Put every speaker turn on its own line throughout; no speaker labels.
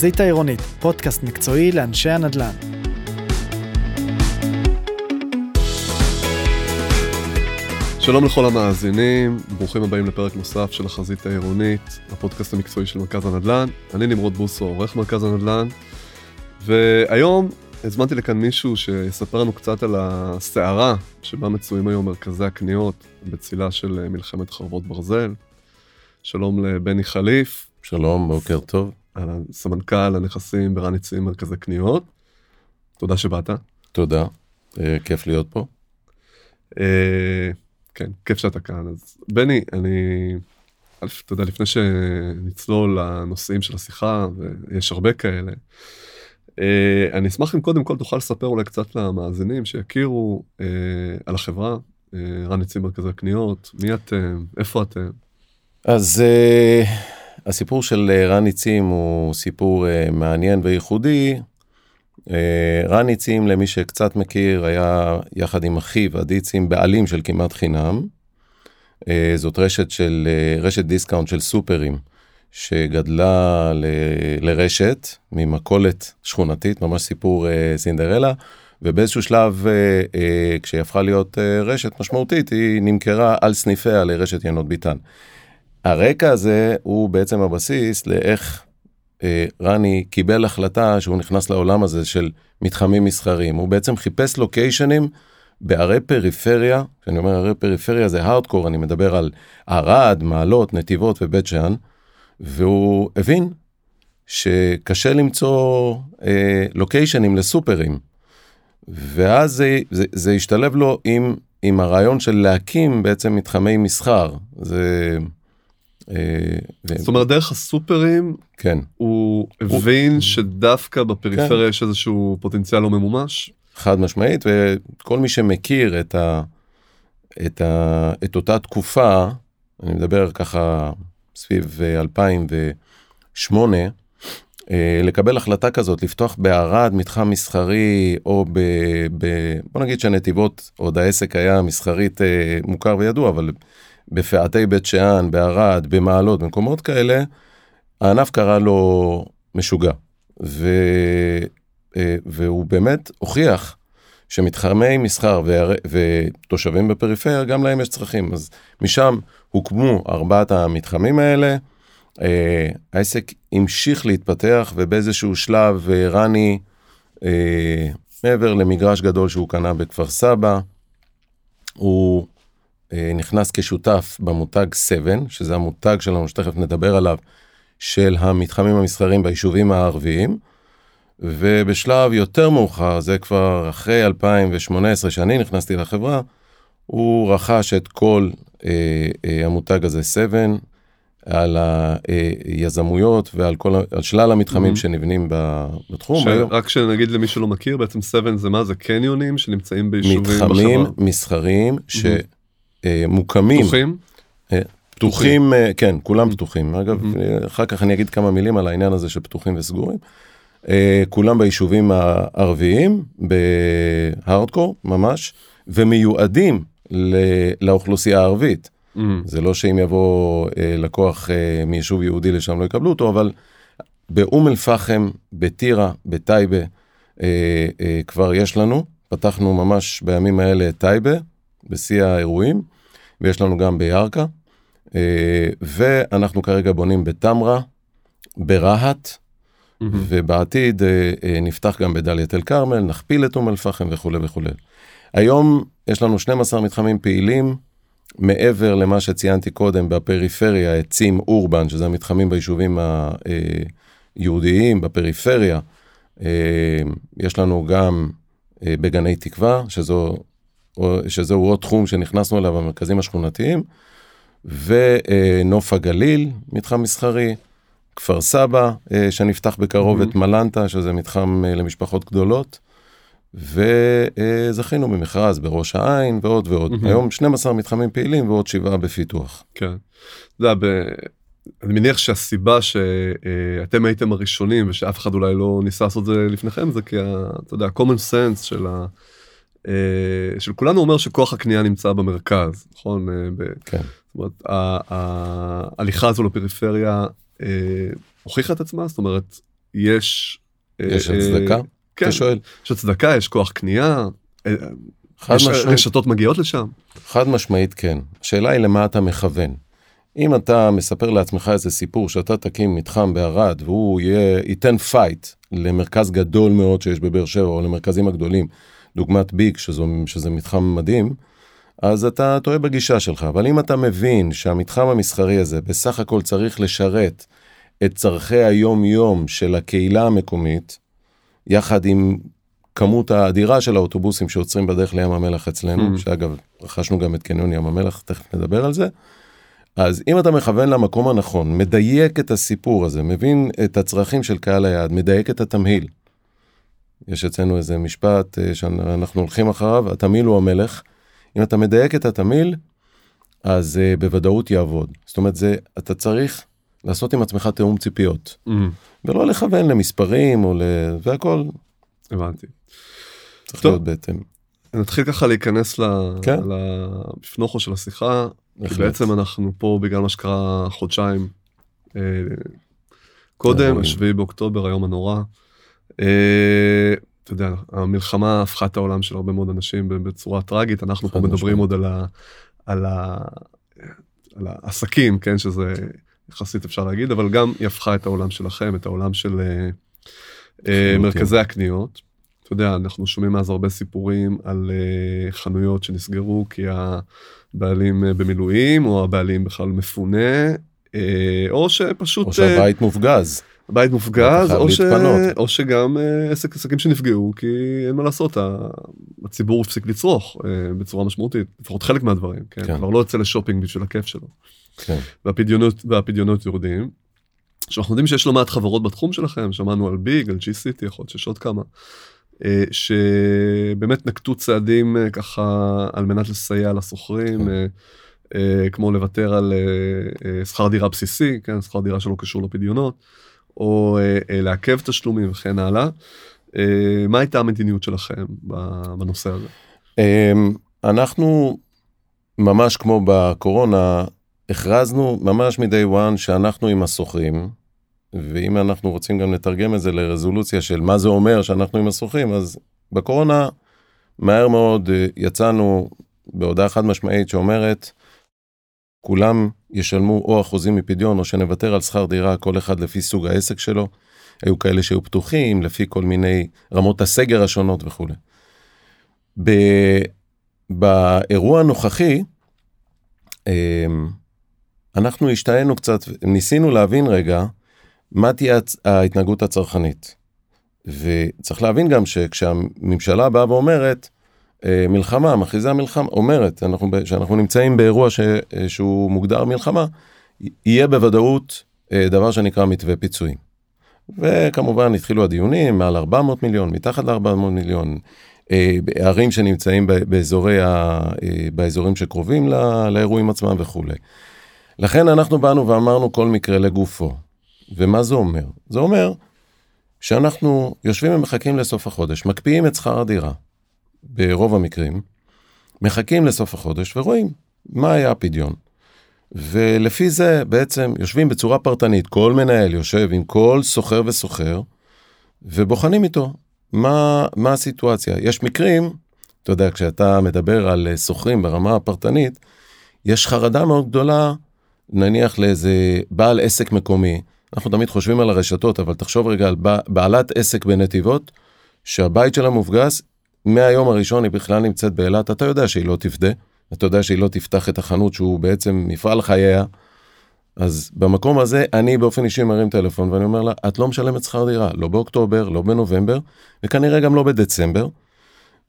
החזית העירונית, פודקאסט מקצועי לאנשי הנדל"ן.
שלום לכל המאזינים, ברוכים הבאים לפרק נוסף של החזית העירונית, הפודקאסט המקצועי של מרכז הנדל"ן. אני נמרוד בוסו, עורך מרכז הנדל"ן, והיום הזמנתי לכאן מישהו שיספר לנו קצת על הסערה שבה מצויים היום מרכזי הקניות בצילה של מלחמת חרבות ברזל. שלום לבני חליף.
שלום, בוקר טוב.
סמנכ"ל הנכסים ברן יצאים מרכזי קניות. תודה שבאת.
תודה, אה, כיף להיות פה.
אה, כן, כיף שאתה כאן. אז בני, אני, אתה יודע, לפני שנצלול לנושאים של השיחה, ויש הרבה כאלה, אה, אני אשמח אם קודם כל תוכל לספר אולי קצת למאזינים שיכירו אה, על החברה, רני צים מרכזי קניות, מי אתם, איפה אתם.
אז אה, הסיפור של אה, רני צים הוא סיפור אה, מעניין וייחודי. אה, רני צים למי שקצת מכיר היה יחד עם אחיו עדי צים בעלים של כמעט חינם. זאת רשת של רשת דיסקאונט של סופרים שגדלה ל, לרשת ממכולת שכונתית ממש סיפור סינדרלה ובאיזשהו שלב uh, כשהיא הפכה להיות רשת משמעותית היא נמכרה על סניפיה לרשת ינות ביטן. הרקע הזה הוא בעצם הבסיס לאיך אה, רני קיבל החלטה שהוא נכנס לעולם הזה של מתחמים מסחריים. הוא בעצם חיפש לוקיישנים בערי פריפריה, כשאני אומר ערי פריפריה זה הארדקור, אני מדבר על ערד, מעלות, נתיבות ובית שאן, והוא הבין שקשה למצוא אה, לוקיישנים לסופרים. ואז זה, זה, זה השתלב לו עם, עם הרעיון של להקים בעצם מתחמי מסחר. זה...
אה, זאת אומרת דרך הסופרים
כן
הוא הבין שדווקא בפריפריה יש איזשהו פוטנציאל לא ממומש.
חד משמעית וכל מי שמכיר את, ה, את, ה, את אותה תקופה אני מדבר ככה סביב 2008 אה, לקבל החלטה כזאת לפתוח בערד מתחם מסחרי או ב, ב... בוא נגיד שנתיבות עוד העסק היה מסחרית אה, מוכר וידוע אבל בפאתי בית שאן, בערד, במעלות, במקומות כאלה, הענף קרא לו משוגע. ו, אה, והוא באמת הוכיח שמתחמי מסחר ו, ותושבים בפריפריה, גם להם יש צרכים. אז משם הוקמו ארבעת המתחמים האלה. אה, העסק המשיך להתפתח ובאיזשהו שלב אה, רני, מעבר למגרש גדול שהוא קנה בכפר סבא, הוא נכנס כשותף במותג 7, שזה המותג שלנו שתכף נדבר עליו, של המתחמים המסחרים ביישובים הערביים. ובשלב יותר מאוחר, זה כבר אחרי 2018 שאני נכנסתי לחברה, הוא רכש את כל אה, אה, המותג הזה 7 על היזמויות ועל כל, על שלל המתחמים mm-hmm. שנבנים בתחום.
ש... רק שנגיד למי שלא מכיר, בעצם 7 זה מה? זה קניונים שנמצאים ביישובים
בחברה. מתחמים מסחריים mm-hmm. אה, מוקמים.
פתוחים?
אה, פתוחים, אה, כן, כולם פתוחים. אגב, אחר כך אני אגיד כמה מילים על העניין הזה של פתוחים וסגורים. כולם ביישובים הערביים, בהארדקור ממש, ומיועדים לאוכלוסייה הערבית. Mm. זה לא שאם יבוא לקוח מיישוב יהודי לשם לא יקבלו אותו, אבל באום אל פחם, בטירה, בטייבה, כבר יש לנו, פתחנו ממש בימים האלה את טייבה, בשיא האירועים, ויש לנו גם בירכא, אה, ואנחנו כרגע בונים בתמרה, ברהט, mm-hmm. ובעתיד אה, אה, נפתח גם בדאלית אל כרמל, נכפיל את אום אל פחם וכולי וכולי. היום יש לנו 12 מתחמים פעילים, מעבר למה שציינתי קודם בפריפריה, עצים אורבן, שזה המתחמים ביישובים היהודיים בפריפריה. יש לנו גם בגני תקווה, שזו שזהו עוד תחום שנכנסנו אליו במרכזים השכונתיים, ונוף הגליל, מתחם מסחרי, כפר סבא, אה, שנפתח בקרוב, mm-hmm. את מלנטה, שזה מתחם אה, למשפחות גדולות, וזכינו במכרז בראש העין ועוד ועוד. Mm-hmm. היום 12 מתחמים פעילים ועוד שבעה בפיתוח.
כן. אתה יודע, ב... אני מניח שהסיבה שאתם הייתם הראשונים ושאף אחד אולי לא ניסה לעשות זה לפניכם זה כי אתה יודע common sense של ה... אה, של כולנו אומר שכוח הקנייה נמצא במרכז נכון אה,
כן.
זאת אומרת ההליכה הזו לפריפריה אה, הוכיחה את עצמה זאת אומרת יש...
יש הצדקה?
כן,
אתה שואל.
יש הצדקה, יש כוח קנייה,
חד
יש
משמעית.
רשתות מגיעות לשם.
חד משמעית כן. השאלה היא למה אתה מכוון. אם אתה מספר לעצמך איזה סיפור שאתה תקים מתחם בערד והוא יהיה, ייתן fight למרכז גדול מאוד שיש בבאר שבע או למרכזים הגדולים, דוגמת ביג שזו, שזה מתחם מדהים, אז אתה טועה בגישה שלך. אבל אם אתה מבין שהמתחם המסחרי הזה בסך הכל צריך לשרת את צורכי היום-יום של הקהילה המקומית, יחד עם כמות האדירה של האוטובוסים שעוצרים בדרך לים המלח אצלנו,
Mm.
שאגב, רכשנו גם את קניון ים המלח, תכף נדבר על זה. אז אם אתה מכוון למקום הנכון, מדייק את הסיפור הזה, מבין את הצרכים של קהל היעד, מדייק את התמהיל. יש אצלנו איזה משפט אה, שאנחנו הולכים אחריו, התמהיל הוא המלך. אם אתה מדייק את התמהיל, אז uh, בוודאות יעבוד. זאת אומרת, זה, אתה צריך לעשות עם עצמך תיאום ציפיות,
Mm,
ולא לכוון למספרים או ל... והכל
הבנתי.
צריך
טוב.
להיות בהתאם.
נתחיל ככה להיכנס ל-
כן.
לפנוכו של השיחה. כי. בעצם אנחנו פה בגלל מה שקרה חודשיים אה, קודם,
האירועים.
השביעי באוקטובר, היום הנורא. אה, אתה יודע, המלחמה הפכה את העולם של הרבה מאוד אנשים בצורה טרגית, אנחנו פה מדברים. עוד על, ה, על, ה, על העסקים, כן, שזה יחסית אפשר להגיד, אבל גם היא הפכה את העולם שלכם, את העולם של אה, אה,
לחלוטין.
מרכזי הקניות. אתה יודע, אנחנו שומעים אז הרבה סיפורים על חנויות שנסגרו כי הבעלים במילואים, או הבעלים בכלל מפונה, או שפשוט...
או שהבית מופגז.
הבית מופגז, או, ש... או שגם אה, עסק עסקים שנפגעו, כי אין מה לעשות, הציבור הפסיק לצרוך אה, בצורה משמעותית, לפחות חלק מהדברים, כן?
כן.
כבר לא יוצא לשופינג בשביל הכיף שלו.
כן.
והפדיונות, והפדיונות יורדים. עכשיו אנחנו יודעים שיש לא מעט חברות בתחום שלכם, שמענו על ביג, על G-City, יכול להיות שיש עוד כמה, אה, שבאמת נקטו צעדים ככה על מנת לסייע לשוכרים,
כן.
כמו לוותר על שכר דירה בסיסי, כן, שכר דירה שלא קשור לפדיונות, או אה, אה, לעכב תשלומים וכן הלאה. אה, מה הייתה המדיניות שלכם בנושא הזה?
אמ, אנחנו, ממש כמו בקורונה, הכרזנו ממש מ-day one שאנחנו עם השוכרים, ואם אנחנו רוצים גם לתרגם את זה לרזולוציה של מה זה אומר שאנחנו עם השוכרים, אז בקורונה מהר מאוד אה, יצאנו בהודעה חד משמעית שאומרת, כולם ישלמו או אחוזים מפדיון או שנוותר על שכר דירה, כל אחד לפי סוג העסק שלו. היו כאלה שהיו פתוחים, לפי כל מיני רמות הסגר השונות וכולי. ב- באירוע הנוכחי, אמ, אנחנו השתהינו קצת, ניסינו להבין רגע מה תהיה ההתנהגות הצרכנית. וצריך להבין גם שכשהממשלה באה ואומרת, מלחמה, מכריזה מלחמה, אומרת, אנחנו, שאנחנו נמצאים באירוע ש, אה, שהוא מוגדר מלחמה, יהיה בוודאות אה, דבר שנקרא מתווה פיצויים. וכמובן התחילו הדיונים, מעל 400 מיליון, מתחת ל-400 מיליון, אה, ערים שנמצאים באזורי ה, אה, באזורים שקרובים ל- לאירועים עצמם וכולי. לכן אנחנו באנו ואמרנו כל מקרה לגופו. ומה זה אומר? זה אומר שאנחנו יושבים ומחכים לסוף החודש, מקפיאים את שכר הדירה, ברוב המקרים, מחכים לסוף החודש ורואים מה היה הפדיון. ולפי זה בעצם יושבים בצורה פרטנית, כל מנהל יושב עם כל סוחר וסוחר, ובוחנים איתו מה, מה הסיטואציה. יש מקרים, אתה יודע, כשאתה מדבר על אה, סוחרים ברמה הפרטנית, יש חרדה מאוד גדולה, נניח לאיזה בעל עסק מקומי, אנחנו תמיד חושבים על הרשתות, אבל תחשוב רגע על בע- בעלת עסק בנתיבות, שהבית שלה מופגז, מהיום הראשון היא בכלל נמצאת באילת, אתה יודע שהיא לא תפדה, אתה יודע שהיא לא תפתח את החנות שהוא בעצם מפעל חייה. אז במקום הזה אני באופן אישי מרים טלפון ואני אומר לה, את לא משלמת שכר דירה, לא באוקטובר, לא בנובמבר, וכנראה גם לא בדצמבר.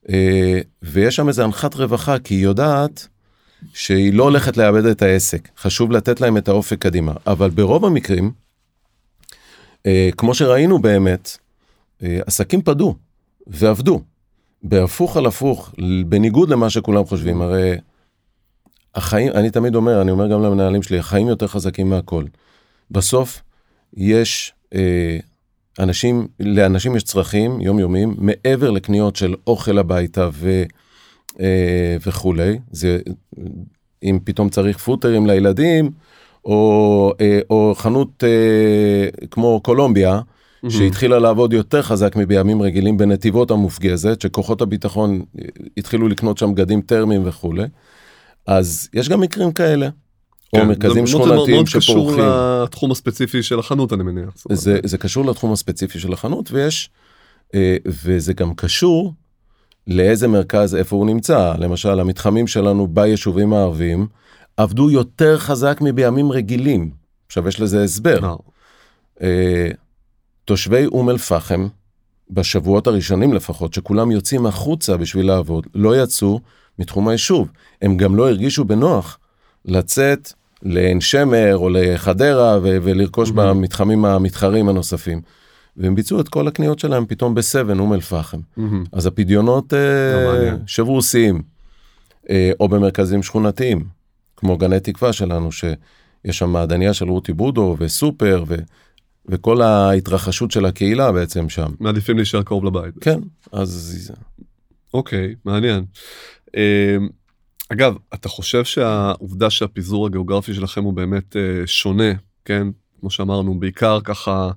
אה, ויש שם איזה הנחת רווחה, כי היא יודעת שהיא לא הולכת לאבד את העסק. חשוב לתת להם את האופק קדימה. אבל ברוב המקרים, אה, כמו שראינו באמת, אה, עסקים פדו ועבדו. בהפוך על הפוך, בניגוד למה שכולם חושבים, הרי החיים, אני תמיד אומר, אני אומר גם למנהלים שלי, החיים יותר חזקים מהכל. בסוף יש אה, אנשים, לאנשים יש צרכים יומיומיים מעבר לקניות של אוכל הביתה ו, אה, וכולי. זה, אם פתאום צריך פוטרים לילדים, או, אה, או חנות אה, כמו קולומביה, שהתחילה לעבוד יותר חזק מבימים רגילים בנתיבות המופגזת, שכוחות הביטחון התחילו לקנות שם בגדים טרמיים וכולי. אז יש גם מקרים כאלה. או
כן,
מרכזים
זה מאוד-
שכונתיים
מאוד קשור
שפורחים.
לתחום הספציפי של החנות אני מניח.
זה, זה קשור לתחום הספציפי של החנות ויש, אה, וזה גם קשור לאיזה מרכז, איפה הוא נמצא. למשל, המתחמים שלנו ביישובים הערביים עבדו יותר חזק מבימים רגילים. עכשיו, יש לזה הסבר.
אה,
אה, תושבי אום אל-פחם, בשבועות הראשונים לפחות, שכולם יוצאים החוצה בשביל לעבוד, לא יצאו מתחום היישוב. הם גם לא הרגישו בנוח לצאת לעין שמר או לחדרה ו- ולרכוש
Mhm.
במתחמים המתחרים הנוספים. והם ביצעו את כל הקניות שלהם פתאום בסבן, אום אל-פחם.
מהמם.
אז הפדיונות אה,
לא.
שברו שיאים. אה, או במרכזים שכונתיים, כמו גני תקווה שלנו, שיש שם מעדניה של רותי בודו וסופר וכל ההתרחשות של הקהילה בעצם שם.
מעדיפים להישאר קרוב לבית.
כן, אז
אוקיי, מעניין. אה, אגב, אתה חושב שהעובדה שהפיזור הגיאוגרפי שלכם הוא באמת אה, שונה, כן? כמו שאמרנו, בעיקר ככה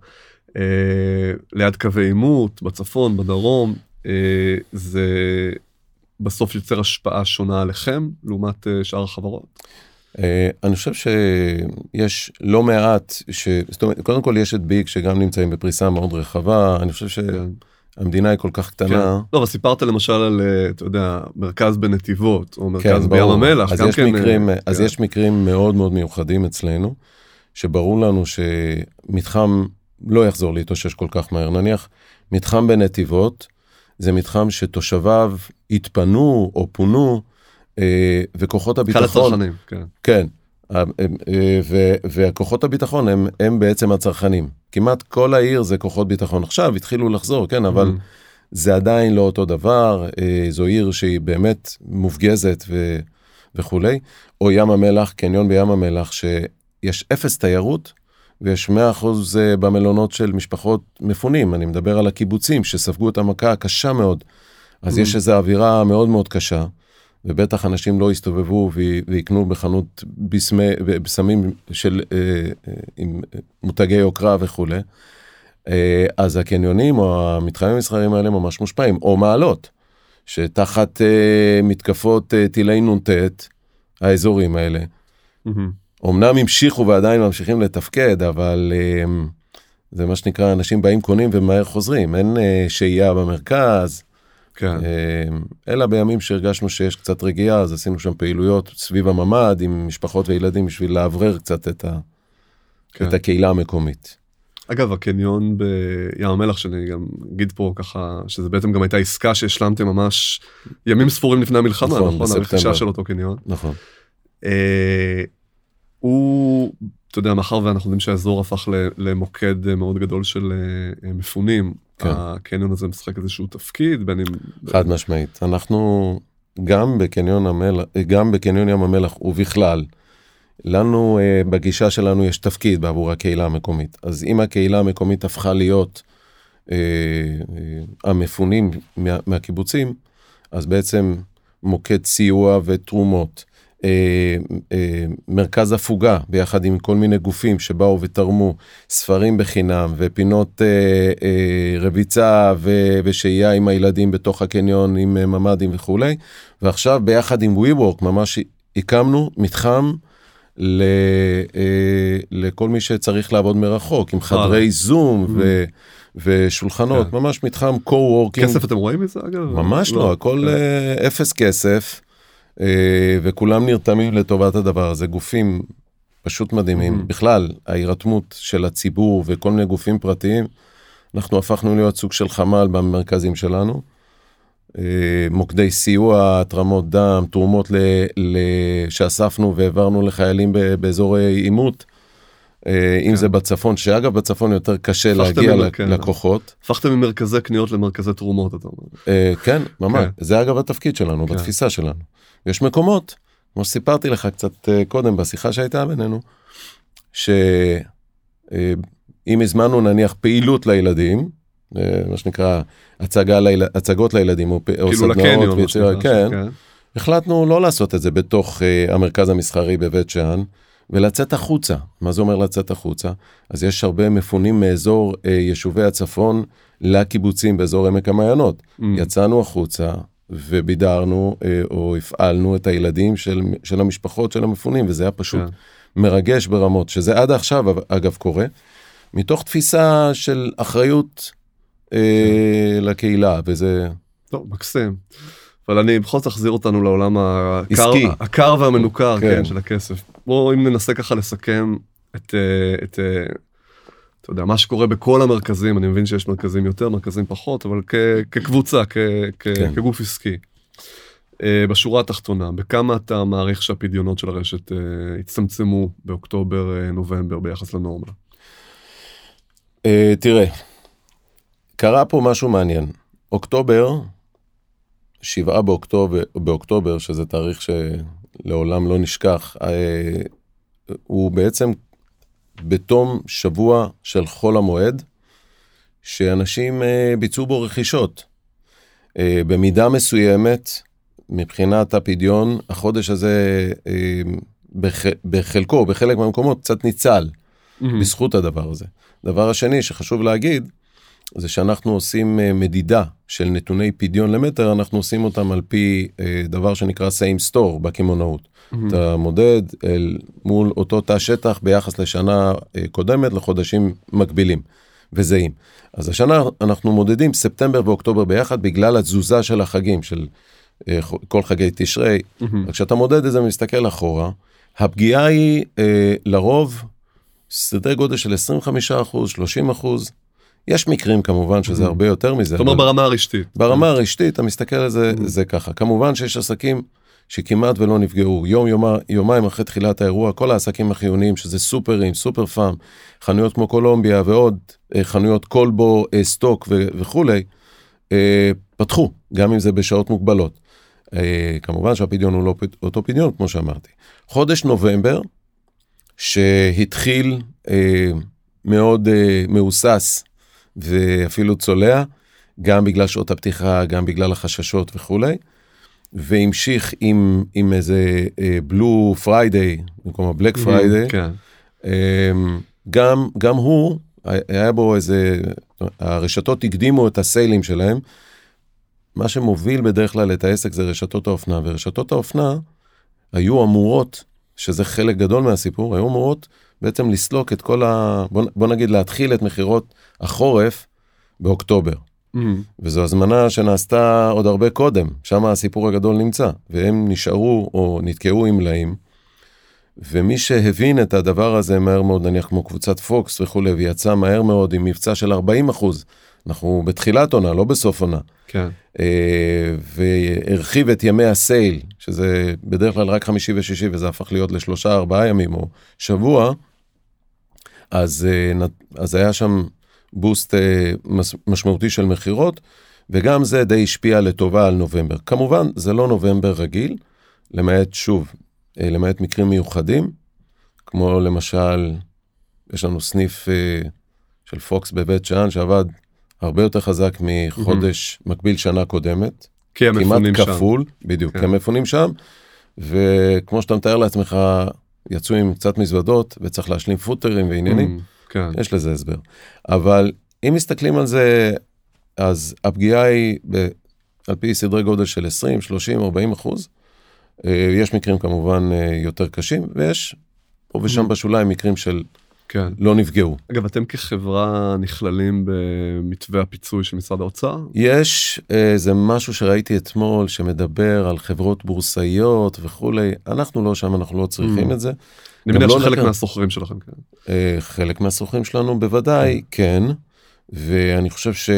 אה, ליד קווי עימות, בצפון, בדרום, אה, זה בסוף יוצר השפעה שונה עליכם לעומת אה, שאר החברות?
אה, אני חושב שיש לא מעט, ש... זאת אומרת, קודם כל יש את ביג שגם נמצאים בפריסה מאוד רחבה, אני חושב
כן.
שהמדינה היא כל כך
כן.
קטנה.
לא, אבל סיפרת למשל על, אה, אתה יודע, מרכז בנתיבות, או מרכז
כן,
בים. המלח,
אז יש
כן.
מקרים,
אה,
אז
כן.
יש מקרים מאוד מאוד מיוחדים אצלנו, שברור לנו שמתחם לא יחזור להתאושש כל כך מהר. נניח, מתחם בנתיבות, זה מתחם שתושביו התפנו או פונו, וכוחות
קל
הביטחון,
כן.
כן, אה, אה, ו- וכוחות הביטחון הם, הם בעצם הצרכנים. כמעט כל העיר זה כוחות ביטחון. עכשיו התחילו לחזור, כן, אבל
Mhm.
זה עדיין לא אותו דבר, אה, זו עיר שהיא באמת מופגזת ו, וכולי, או ים המלח, קניון בים המלח, שיש אפס תיירות ויש 100% אה, במלונות של משפחות מפונים, אני מדבר על הקיבוצים שספגו את המכה הקשה מאוד, אז
Mm.
יש איזו אווירה מאוד מאוד קשה, ובטח אנשים לא יסתובבו ויקנו בחנות בסמי- בסמים של, אה, אה, עם מותגי יוקרה וכולי. אה, אז הקניונים או המתחמים המסחריים האלה ממש מושפעים, או מעלות, שתחת אה, מתקפות אה, טילי נ"ט, האזורים האלה,
מהמם.
אמנם המשיכו ועדיין ממשיכים לתפקד, אבל אה, זה מה שנקרא, אנשים באים קונים ומהר חוזרים, אין אה, שהייה במרכז,
כן.
אה, אלא בימים שהרגשנו שיש קצת רגיעה, אז עשינו שם פעילויות סביב הממ"ד עם משפחות וילדים בשביל לאוורר קצת את, ה,
כן.
את הקהילה המקומית.
אגב, הקניון בים המלח, שאני גם אגיד פה ככה, שזה בעצם גם הייתה עסקה שהשלמתם ממש ימים ספורים לפני המלחמה,
נכון,
נכון? הרכישה של אותו קניון.
נכון.
אה, הוא, אתה יודע, מאחר ואנחנו יודעים שהאזור הפך למוקד מאוד גדול של אה, מפונים,
כן.
הקניון הזה משחק איזשהו תפקיד, בין אם...
חד משמעית. אנחנו גם בקניון המלח, גם בקניון ים המלח ובכלל, לנו אה, בגישה שלנו יש תפקיד בעבור הקהילה המקומית. אז אם הקהילה המקומית הפכה להיות אה, אה, המפונים מה, מהקיבוצים, אז בעצם מוקד סיוע ותרומות. אה, אה, מרכז הפוגה ביחד עם כל מיני גופים שבאו ותרמו ספרים בחינם ופינות אה, אה, רביצה ו- ושהייה עם הילדים בתוך הקניון עם אה, ממ"דים וכולי ועכשיו ביחד עם WeWork ממש הקמנו מתחם ל, אה, לכל מי שצריך לעבוד מרחוק עם חדרי זום ו- ושולחנות
כן.
ממש מתחם co-working
כסף אתם רואים מזה אגב?
ממש לא, הכל
כן.
אפס כסף, וכולם נרתמים לטובת הדבר הזה, גופים פשוט מדהימים.
Mhm.
בכלל, ההירתמות של הציבור וכל מיני גופים פרטיים, אנחנו הפכנו להיות סוג של חמ"ל במרכזים שלנו. אה, מוקדי סיוע, התרמות דם, תרומות ל, ל, שאספנו והעברנו לחיילים ב, עימות. אה, אם
כן.
זה בצפון, שאגב בצפון יותר קשה להגיע
ממר- כן.
לקוחות.
הפכתם ממרכזי קניות למרכזי תרומות, אתה אומר.
אה, כן, ממש.
כן.
זה אגב התפקיד שלנו,
כן.
בתפיסה שלנו. יש מקומות, כמו שסיפרתי לך קצת אה, קודם בשיחה שהייתה בינינו, שאם הזמנו נניח פעילות לילדים, אה, מה שנקרא הצגה ליל... הצגות לילדים או, פ- או
כאילו
סדנאות,
לקניון,
ויצירה- כן,
כן.
החלטנו לא לעשות את זה בתוך uh, המרכז המסחרי בבית שאן, ולצאת החוצה. מה זה אומר לצאת החוצה? אז יש הרבה מפונים מאזור אה, יישובי הצפון לקיבוצים באזור עמק המעיינות.
Mm.
יצאנו החוצה ובידרנו אה, או הפעלנו את הילדים של, של המשפחות של המפונים, וזה היה פשוט
כן.
מרגש ברמות, שזה עד עכשיו אגב קורה, מתוך תפיסה של אחריות אה, לקהילה, וזה...
טוב, מקסים. אבל אני בכל זאת אחזיר אותנו לעולם הקר,
עסקי.
הקר והמנוכר
כן.
כן. של הכסף. בואו אם ננסה ככה לסכם את, אה, את אה, אתה יודע, מה שקורה בכל המרכזים, אני מבין שיש מרכזים יותר, מרכזים פחות, אבל כ, כקבוצה, כ, כ,
כן.
כגוף עסקי. אה, בשורה התחתונה, בכמה אתה מעריך שהפדיונות של הרשת אה, הצטמצמו באוקטובר, אה, נובמבר ביחס לנורמה?
אה, תראה, קרה פה משהו מעניין. אוקטובר, 7 באוקטובר, באוקטובר, שזה תאריך שלעולם לא נשכח, הוא בעצם בתום שבוע של חול המועד, שאנשים אה, ביצעו בו רכישות. אה, במידה מסוימת, מבחינת הפדיון, החודש הזה אה, בח, בחלקו, בחלק מהמקומות, קצת ניצל. בזכות הדבר הזה. דבר השני שחשוב להגיד, זה שאנחנו עושים אה, מדידה של נתוני פדיון למטר, אנחנו עושים אותם על פי אה, דבר שנקרא same store בקמעונאות. אתה מודד אל מול אותו תא שטח ביחס לשנה אה, קודמת לחודשים מקבילים וזהים. אז השנה אנחנו מודדים ספטמבר ואוקטובר ביחד בגלל התזוזה של החגים, של כל חגי תשרי. כשאתה מודד את זה ומסתכל אחורה, הפגיעה היא לרוב סדרי גודל של 25 אחוז, 30 אחוז. יש מקרים כמובן שזה הרבה יותר מזה. אבל
ברמה הרשתית.
ברמה הרשתית אתה מסתכל על זה, זה ככה. כמובן שיש עסקים שכמעט ולא נפגעו. יום, יומה, יומיים אחרי תחילת האירוע, כל העסקים החיוניים, שזה סופרים, סופר פארם, חנויות כמו קולומביה ועוד, אה, חנויות כלבו, אה, סטוק ו- וכולי, אה, פתחו, גם אם זה בשעות מוגבלות. כמובן שהפדיון הוא לא אותו פדיון, כמו שאמרתי. חודש נובמבר, שהתחיל מאוד אה, מהוסס ואפילו צולע, גם בגלל שעות הפתיחה, גם בגלל החששות וכולי, והמשיך עם, עם איזה Blue Friday, במקום ה Black Friday,
כן.
אמ, גם, גם הוא, היה בו איזה, הרשתות הקדימו את הסיילים שלהם. מה שמוביל בדרך כלל את העסק זה רשתות האופנה, ורשתות האופנה היו אמורות, שזה חלק גדול מהסיפור, היו אמורות בעצם לסלוק את כל ה... בוא, בוא נגיד להתחיל את מכירות החורף באוקטובר. וזו הזמנה שנעשתה עוד הרבה קודם, שם הסיפור הגדול נמצא, והם נשארו או נתקעו עם מלאים. ומי שהבין את הדבר הזה מהר מאוד, נניח כמו קבוצת פוקס וכולי, ויצא מהר מאוד עם מבצע של 40 אחוז, אנחנו בתחילת עונה, לא בסוף עונה,
כן.
אה, והרחיב את ימי הסייל, שזה בדרך כלל רק חמישי ושישי, וזה הפך להיות לשלושה ארבעה ימים או שבוע, אז, אה, אז היה שם בוסט אה, משמעותי של מכירות, וגם זה די השפיע לטובה על נובמבר. כמובן, זה לא נובמבר רגיל, למעט, שוב, אה, למעט מקרים מיוחדים, כמו למשל, יש לנו סניף של פוקס בבית שאן שעבד הרבה יותר חזק מחודש מקביל שנה קודמת,
כי הם
כמעט
שם.
כפול, בדיוק,
כן.
כי הם מפונים שם, וכמו שאתה מתאר לעצמך, יצאו עם קצת מזוודות וצריך להשלים פוטרים ועניינים,
Mm, כן.
יש לזה הסבר. אבל אם מסתכלים על זה, אז הפגיעה היא ב, על פי סדרי גודל של 20, 30, 40 אחוז. אה, יש מקרים כמובן אה, יותר קשים, ויש פה ושם
Mhm.
בשוליים מקרים של
כן.
לא נפגעו.
אגב, אתם כחברה נכללים במתווה הפיצוי של משרד האוצר?
יש איזה משהו שראיתי אתמול שמדבר על חברות בורסאיות וכולי, אנחנו לא שם, אנחנו לא צריכים
Mm.
את זה.
אני מניח
לא
שחלק. מהסוחרים שלכם, כן.
אה, חלק מהסוחרים שלנו בוודאי כן, ואני חושב ש...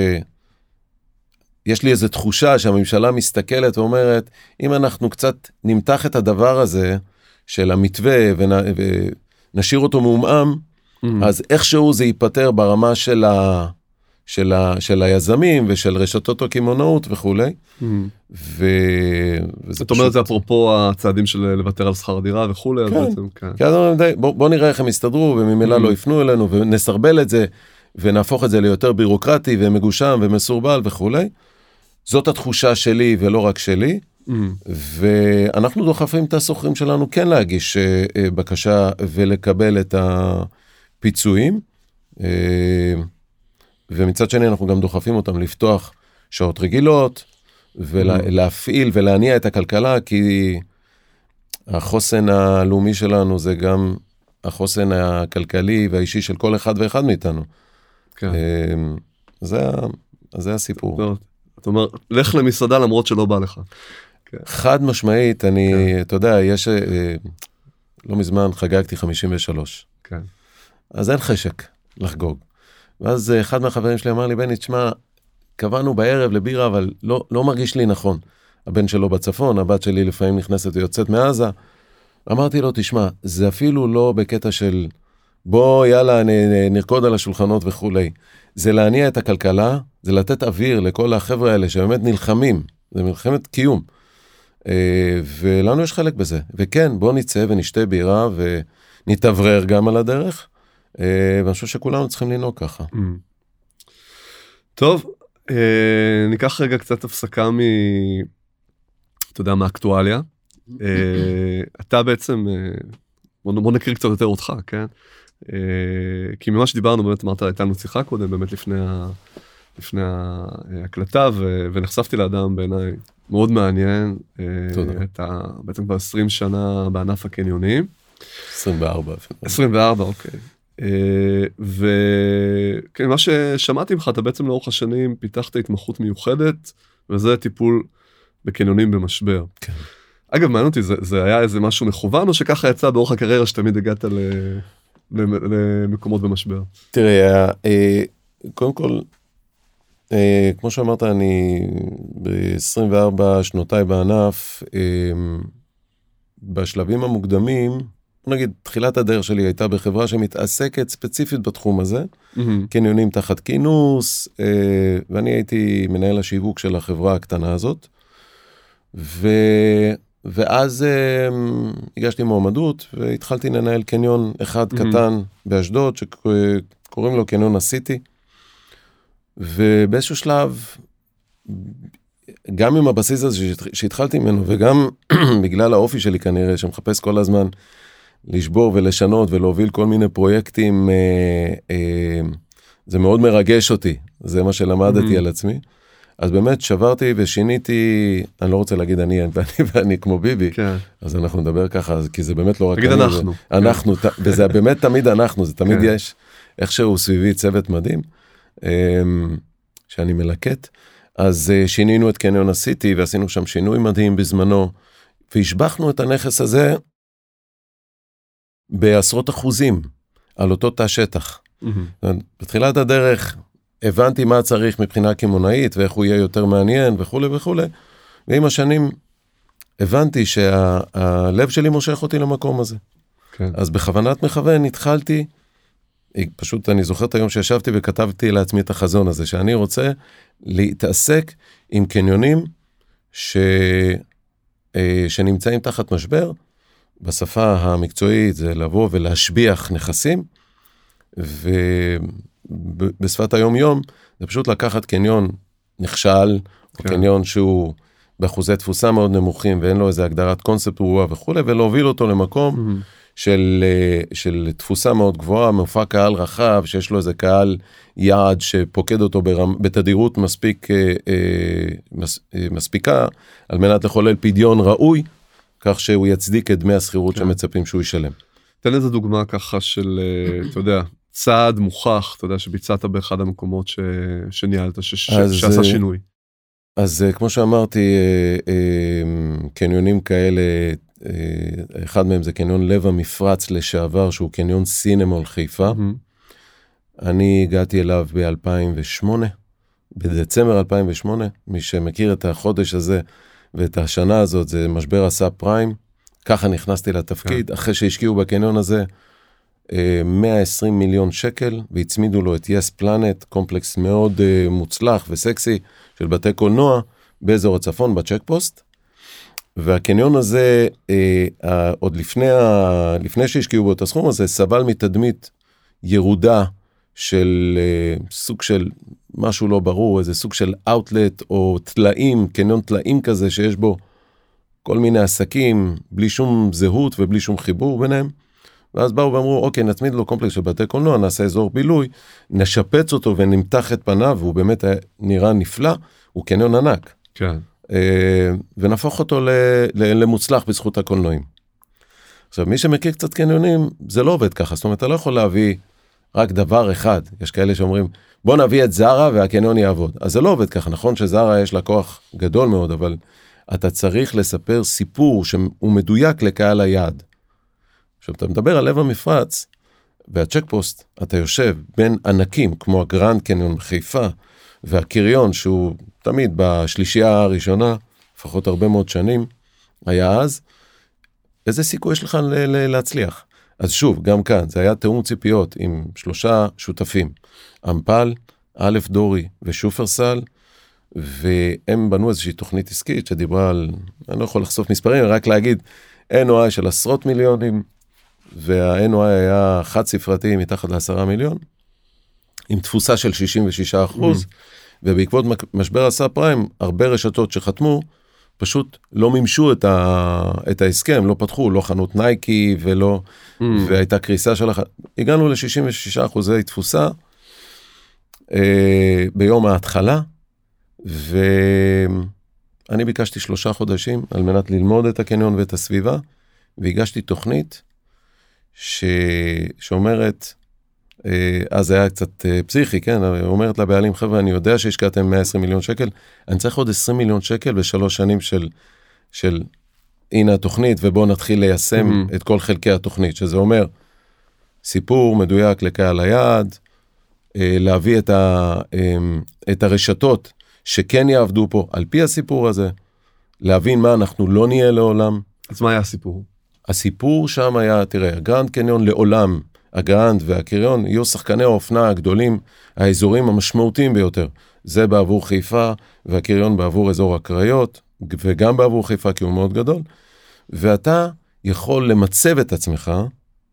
יש לי איזו תחושה שהממשלה מסתכלת ואומרת, אם אנחנו קצת נמתח את הדבר הזה של המתווה ונ... ונשאיר אותו מעומעם. אז איכשהו זה ייפתר ברמה של, ה... של, ה... של היזמים ושל רשתות הקמעונאות וכולי.
Mm.
ו... וזה
זאת אומרת, זה אפרופו הצעדים של לוותר על שכר דירה וכולי, אז
כן.
בעצם, כן.
אז אומרים, די, בוא, בוא נראה איך הם יסתדרו וממילא
Mm.
לא יפנו אלינו ונסרבל את זה ונהפוך את זה ליותר בירוקרטי ומגושם ומסורבל וכולי. זאת התחושה שלי ולא רק שלי. ואנחנו דוחפים את הסוחרים שלנו כן להגיש אה, אה, בקשה ולקבל את הפיצויים. אה, ומצד שני אנחנו גם דוחפים אותם לפתוח שעות רגילות ולהפעיל ולהניע את הכלכלה כי החוסן הלאומי שלנו זה גם החוסן הכלכלי והאישי של כל אחד ואחד מאיתנו.
כן.
זה, זה הסיפור.
אתה אומר, לך למסעדה למרות שלא בא לך.
חד משמעית, אני, כן. אתה יודע, יש, אה, לא מזמן חגגתי 53.
כן.
אז אין חשק לחגוג. ואז אה, אחד מהחברים שלי אמר לי, בני, תשמע, קבענו בערב לבירה, אבל לא, לא מרגיש לי נכון. הבן שלו בצפון, הבת שלי לפעמים נכנסת ויוצאת מעזה. אמרתי לו, תשמע, זה אפילו לא בקטע של בוא יאללה נרקוד על השולחנות וכולי. זה להניע את הכלכלה, זה לתת אוויר לכל החבר'ה האלה שבאמת נלחמים, זה מלחמת קיום. אה, ולנו יש חלק בזה. וכן, בוא נצא ונשתה בירה ונתאוורר גם על הדרך, ואני חושב שכולנו צריכים לנהוג ככה. Mm.
טוב, אה, ניקח רגע קצת הפסקה מ... אתה יודע, מאקטואליה. אתה בעצם, בוא נקריא קצת יותר אותך, כן? כי ממה שדיברנו באמת אמרת הייתה לנו שיחה קודם באמת לפני ה... לפני ההקלטה ו... ונחשפתי לאדם בעיניי מאוד מעניין. אה, תודה. את ה... בעצם כבר 20 שנה בענף הקניונים.
24
24 אוקיי. אה, וכן מה ששמעתי ממך אתה בעצם לאורך השנים פיתחת התמחות מיוחדת וזה טיפול בקניונים במשבר.
כן.
אגב מעניין אותי זה, זה היה איזה משהו מכוון או שככה יצא באורך הקריירה שתמיד הגעת ל... למקומות במשבר.
תראה אה, קודם כל אה, כמו שאמרת, אני ב-24 שנותיי בענף, בשלבים המוקדמים, נגיד תחילת הדרך שלי הייתה בחברה שמתעסקת ספציפית בתחום הזה, mm-hmm. קניונים תחת כינוס, אה, ואני הייתי מנהל השיווק של החברה הקטנה הזאת. ו... ואז אה, הגשתי מועמדות והתחלתי לנהל קניון אחד mm-hmm. קטן באשדוד שקוראים לו קניון הסיטי. ובאיזשהו שלב, גם עם הבסיס הזה שהתחלתי ממנו, וגם בגלל האופי שלי כנראה, שמחפש כל הזמן לשבור ולשנות ולהוביל כל מיני פרויקטים, אה, אה, זה מאוד מרגש אותי, זה מה שלמדתי mm-hmm. על עצמי. אז באמת שברתי ושיניתי, אני לא רוצה להגיד אני ואני ואני כמו ביבי,
כן.
אז אנחנו נדבר ככה, כי זה באמת לא רק
אני, אנחנו,
זה, אנחנו, כן. וזה באמת תמיד אנחנו, זה תמיד כן. יש איכשהו סביבי צוות מדהים. אמ, שאני מלקט. אז אה, שינינו את קניון הסיטי ועשינו שם שינוי מדהים בזמנו, והשבחנו את הנכס הזה בעשרות אחוזים על אותו תא שטח. Mm-hmm. בתחילת הדרך הבנתי מה צריך מבחינה קמעונאית ואיך הוא יהיה יותר מעניין וכולי וכולי, ועם השנים הבנתי שהלב שה, שלי מושך אותי למקום הזה. כן. אז בכוונת מכוון התחלתי פשוט אני זוכר את היום שישבתי וכתבתי לעצמי את החזון הזה, שאני רוצה להתעסק עם קניונים ש... אה, שנמצאים תחת משבר. בשפה המקצועית זה לבוא ולהשביח נכסים, ובשפת היום-יום זה פשוט לקחת קניון נכשל, כן. או קניון שהוא באחוזי תפוסה מאוד נמוכים ואין לו איזה הגדרת קונספט רוע וכולי, ולהוביל אותו למקום. Mm-hmm. של, אה, של תפוסה מאוד גבוהה, מופע קהל רחב, שיש לו איזה קהל יעד שפוקד אותו ברמ, בתדירות מספיק, אה, אה, מס, מספיקה, על מנת לחולל פדיון ראוי, כך שהוא יצדיק את דמי השכירות כן. שמצפים שהוא ישלם.
תן איזה דוגמה ככה של, אתה יודע, צעד מוכח, אתה יודע, שביצעת באחד המקומות ש... שניהלת, ש... אז, שעשה שינוי.
אז כמו שאמרתי, קניונים כאלה אה, אחד מהם זה קניון לב המפרץ לשעבר, שהוא קניון סינמול חיפה. אני הגעתי אליו ב-2008, בדצמבר 2008. מי שמכיר את החודש הזה ואת השנה הזאת, זה משבר הסאב פריים. ככה נכנסתי לתפקיד. כן. אחרי שהשקיעו בקניון הזה 120 אה, מיליון שקל, והצמידו לו את יס פלנט, קומפלקס מאוד אה, מוצלח וסקסי של בתי קולנוע באזור הצפון, בצ'ק פוסט. והקניון הזה, אה, אה, עוד לפני, ה, לפני שהשקיעו בו את הסכום הזה, סבל מתדמית ירודה של אה, סוג של משהו לא ברור, איזה סוג של אאוטלט או טלאים, קניון טלאים כזה שיש בו כל מיני עסקים בלי שום זהות ובלי שום חיבור ביניהם. ואז באו ואמרו אוקיי נצמיד לו קומפלקס של בתי קולנוע נעשה אזור בילוי נשפץ אותו ונמתח את פניו והוא באמת נראה נפלא הוא קניון ענק
כן.
אה, ונהפוך אותו ל, ל, למוצלח בזכות הקולנועים. עכשיו מי שמכיר קצת קניונים זה לא עובד ככה זאת אומרת אתה לא יכול להביא רק דבר אחד יש כאלה שאומרים בוא נביא את זרה והקניון יעבוד אז זה לא עובד ככה נכון שזרה יש לה כוח גדול מאוד אבל אתה צריך לספר סיפור שהוא מדויק לקהל היעד. עכשיו אתה מדבר על לב המפרץ והצ'ק פוסט אתה יושב בין ענקים כמו הגרנד קניון בחיפה והקריון שהוא תמיד בשלישייה הראשונה לפחות הרבה מאוד שנים היה אז. איזה סיכוי יש לך להצליח? אז שוב גם כאן זה היה תיאום ציפיות עם שלושה שותפים אמפל א' דורי ושופרסל והם בנו איזושהי תוכנית עסקית שדיברה על אני לא יכול לחשוף מספרים רק להגיד NOI של עשרות מיליונים וה-NOI היה חד ספרתי מתחת לעשרה מיליון עם תפוסה של 66 אחוז mm. ובעקבות משבר הסאב פריים הרבה רשתות שחתמו פשוט לא מימשו את, ה, את ההסכם לא פתחו לא חנות נייקי ולא mm. והייתה קריסה של הח... הגענו ל-66 אחוזי תפוסה אה, ביום ההתחלה ואני ביקשתי שלושה חודשים על מנת ללמוד את הקניון ואת הסביבה והגשתי תוכנית ש... שאומרת אה, אז היה קצת אה, פסיכי כן אומרת לבעלים חברה אני יודע שהשקעתם 120 מיליון שקל אני צריך עוד 20 מיליון שקל בשלוש שנים של של הנה התוכנית ובואו נתחיל ליישם mm-hmm. את כל חלקי התוכנית שזה אומר סיפור מדויק לקהל היעד אה, להביא את, ה, את הרשתות שכן יעבדו פה על פי הסיפור הזה להבין מה אנחנו לא נהיה לעולם.
אז מה היה הסיפור?
הסיפור שם היה תראה הגרנד קניון לעולם הגרנד והקריון יהיו שחקני האופנה הגדולים, האזורים המשמעותיים ביותר. זה בעבור חיפה והקריון בעבור אזור הקריות, וגם בעבור חיפה כי הוא מאוד גדול. ואתה יכול למצב את עצמך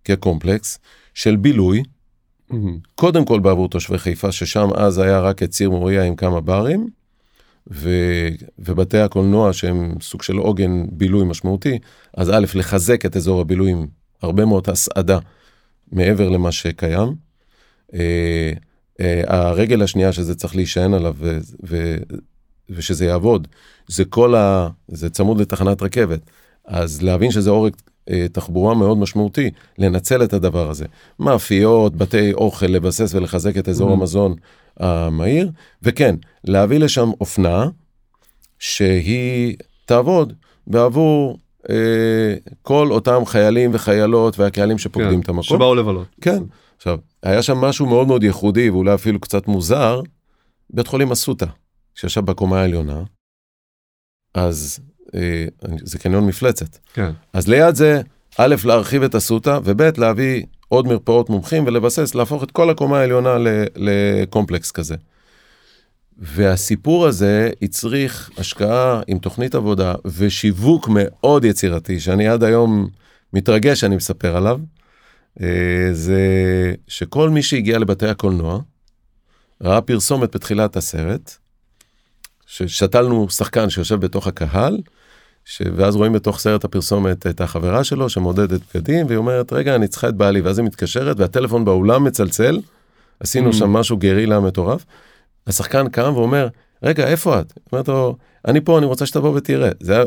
כקומפלקס של בילוי, mm-hmm. קודם כל בעבור תושבי חיפה, ששם אז היה רק את ציר מוריה עם כמה ברים, ו, ובתי הקולנוע שהם סוג של עוגן בילוי משמעותי, אז א', לחזק את אזור הבילוי עם הרבה מאוד הסעדה מעבר למה שקיים. אה, אה, הרגל השנייה שזה צריך להישען עליו ו, ו, ושזה יעבוד, זה כל ה... זה צמוד לתחנת רכבת. אז להבין שזה עורק אה, תחבורה מאוד משמעותי, לנצל את הדבר הזה. מאפיות, בתי אוכל, לבסס ולחזק את אזור mm-hmm. המזון המהיר, וכן, להביא לשם אופנה שהיא תעבוד בעבור כל אותם חיילים וחיילות והקהלים שפוקדים כן, את המקום.
שבאו לבלות.
כן. עכשיו, היה שם משהו מאוד מאוד ייחודי ואולי אפילו קצת מוזר, בית חולים אסותא, שישב בקומה העליונה, אז אה, זה קניון מפלצת.
כן.
אז ליד זה, א', להרחיב את אסותא, וב', להביא עוד מרפאות מומחים ולבסס, להפוך את כל הקומה העליונה לקומפלקס כזה. והסיפור הזה הצריך השקעה עם תוכנית עבודה ושיווק מאוד יצירתי, שאני עד היום מתרגש שאני מספר עליו, אה, זה שכל מי שהגיע לבתי הקולנוע, ראה פרסומת בתחילת הסרט, ששתלנו שחקן שיושב בתוך הקהל, ש... ואז רואים בתוך סרט הפרסומת את החברה שלו שמודדת בגדים, והיא אומרת, רגע, אני צריכה את בעלי, ואז היא מתקשרת, והטלפון באולם מצלצל, עשינו mm. שם משהו גרילה מטורף. השחקן קם ואומר, רגע, איפה את? אומרת לו, אני פה, אני רוצה שתבוא ותראה. זה היה,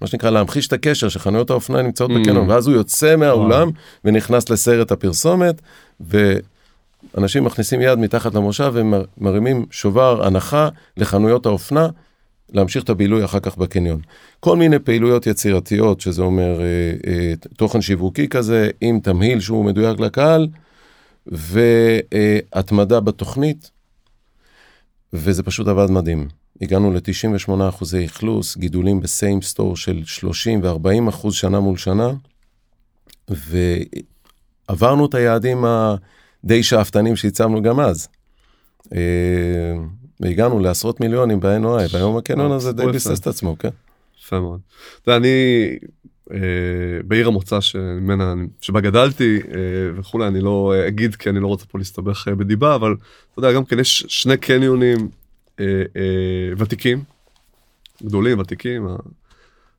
מה שנקרא, להמחיש את הקשר שחנויות האופנה נמצאות mm. בקנון, ואז הוא יוצא מהאולם ונכנס לסרט הפרסומת, ואנשים מכניסים יד מתחת למושב ומרימים שובר הנחה לחנויות האופנה. להמשיך את הבילוי אחר כך בקניון. כל מיני פעילויות יצירתיות, שזה אומר אה, אה, תוכן שיווקי כזה, עם תמהיל שהוא מדויק לקהל, והתמדה בתוכנית, וזה פשוט עבד מדהים. הגענו ל-98 אחוזי אכלוס, גידולים בסיים סטור של 30 ו-40 אחוז שנה מול שנה, ועברנו את היעדים הדי שאפתנים שהצבנו גם אז. אה, והגענו לעשרות מיליונים ב-NOI, והיום הקניון הזה די ביסס את עצמו, כן.
יפה מאוד. אני אה, בעיר המוצא שממנה, שבה גדלתי אה, וכולי, אני לא אגיד כי אני לא רוצה פה להסתבך אה, בדיבה, אבל אתה יודע, גם כן יש שני קניונים ותיקים, גדולים, ותיקים.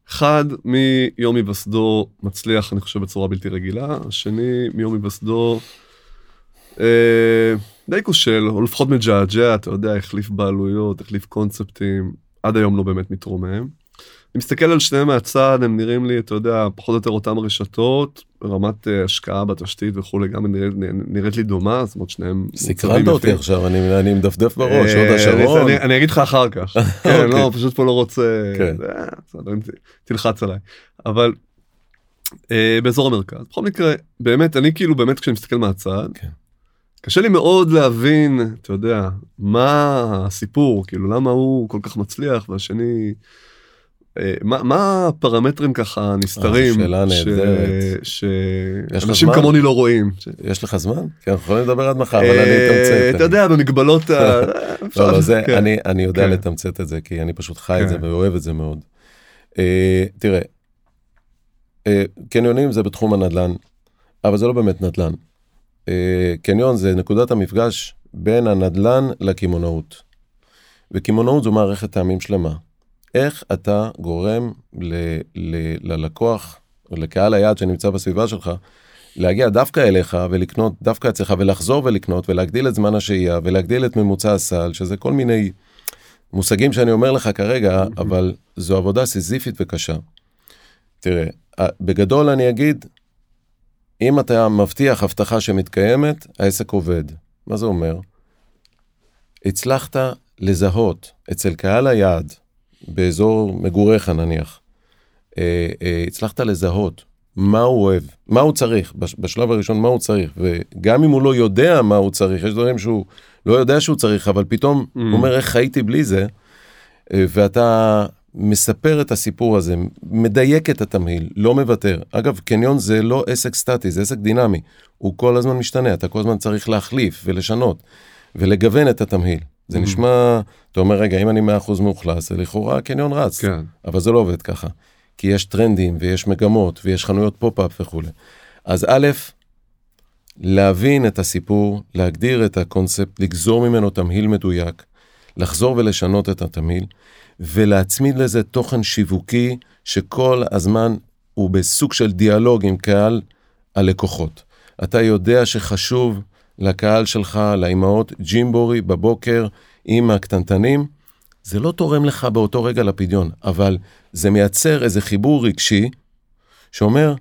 אחד מיום היווסדו מצליח אני חושב בצורה בלתי רגילה, השני מיום היווסדו אה, די כושל, או לפחות מג'עג'ע, אתה יודע, החליף בעלויות, החליף קונספטים, עד היום לא באמת מתרומם. אני מסתכל על שניהם מהצד, הם נראים לי, אתה יודע, פחות או יותר אותם רשתות, רמת uh, השקעה בתשתית וכולי, גם נראית, נראית לי דומה, זאת אומרת שניהם
סקרנת אותי עכשיו, אני, אני מדפדף בראש, עוד השרון.
אני, אני אגיד לך אחר כך, כן, לא, אוקיי. פשוט פה לא רוצה, כן. תלחץ עליי, אבל באזור המרכז, בכל מקרה, באמת, אני כאילו, באמת כשאני מסתכל מהצד, כן. קשה לי מאוד להבין, אתה יודע, מה הסיפור, כאילו למה הוא כל כך מצליח והשני... אה, מה, מה הפרמטרים ככה נסתרים שאנשים כמוני לא רואים?
יש לך זמן? כן, אנחנו יכולים לדבר עד מחר, אבל אני אתמצת.
אתה יודע, במגבלות ה...
לא, לא, זה, כן. אני יודע כן. לתמצת את זה, כי אני פשוט חי את זה כן. ואוהב את זה מאוד. אה, תראה, אה, קניונים זה בתחום הנדל"ן, אבל זה לא באמת נדל"ן. קניון זה נקודת המפגש בין הנדל"ן לקמעונאות. וקמעונאות זו מערכת טעמים שלמה. איך אתה גורם ל, ל, ללקוח לקהל היעד שנמצא בסביבה שלך להגיע דווקא אליך ולקנות דווקא אצלך ולחזור ולקנות ולהגדיל את זמן השהייה ולהגדיל את ממוצע הסל שזה כל מיני מושגים שאני אומר לך כרגע. אבל זו עבודה סיזיפית וקשה. תראה בגדול אני אגיד אם אתה מבטיח הבטחה שמתקיימת העסק עובד מה זה אומר? הצלחת לזהות אצל קהל היעד באזור מגוריך נניח, אה, אה, הצלחת לזהות מה הוא אוהב, מה הוא צריך, בשלב הראשון מה הוא צריך, וגם אם הוא לא יודע מה הוא צריך, יש דברים שהוא לא יודע שהוא צריך, אבל פתאום mm. הוא אומר איך חייתי בלי זה, אה, ואתה מספר את הסיפור הזה, מדייק את התמהיל, לא מוותר. אגב, קניון זה לא עסק סטטי, זה עסק דינמי, הוא כל הזמן משתנה, אתה כל הזמן צריך להחליף ולשנות ולגוון את התמהיל. זה. נשמע, אתה אומר, רגע, אם אני 100% מאוכלס, זה לכאורה הקניון רץ. כן. אבל זה לא עובד ככה. כי יש טרנדים ויש מגמות ויש חנויות pop-up וכולי. אז א', להבין את הסיפור, להגדיר את הקונספט, לגזור ממנו תמהיל מדויק, לחזור ולשנות את התמהיל, ולהצמיד לזה תוכן שיווקי שכל הזמן הוא בסוג של דיאלוג עם קהל הלקוחות. אתה יודע שחשוב לקהל שלך, לאימהות, ג'ימבורי בבוקר עם הקטנטנים, זה לא תורם לך באותו רגע לפדיון, אבל זה מייצר איזה חיבור רגשי שאומר,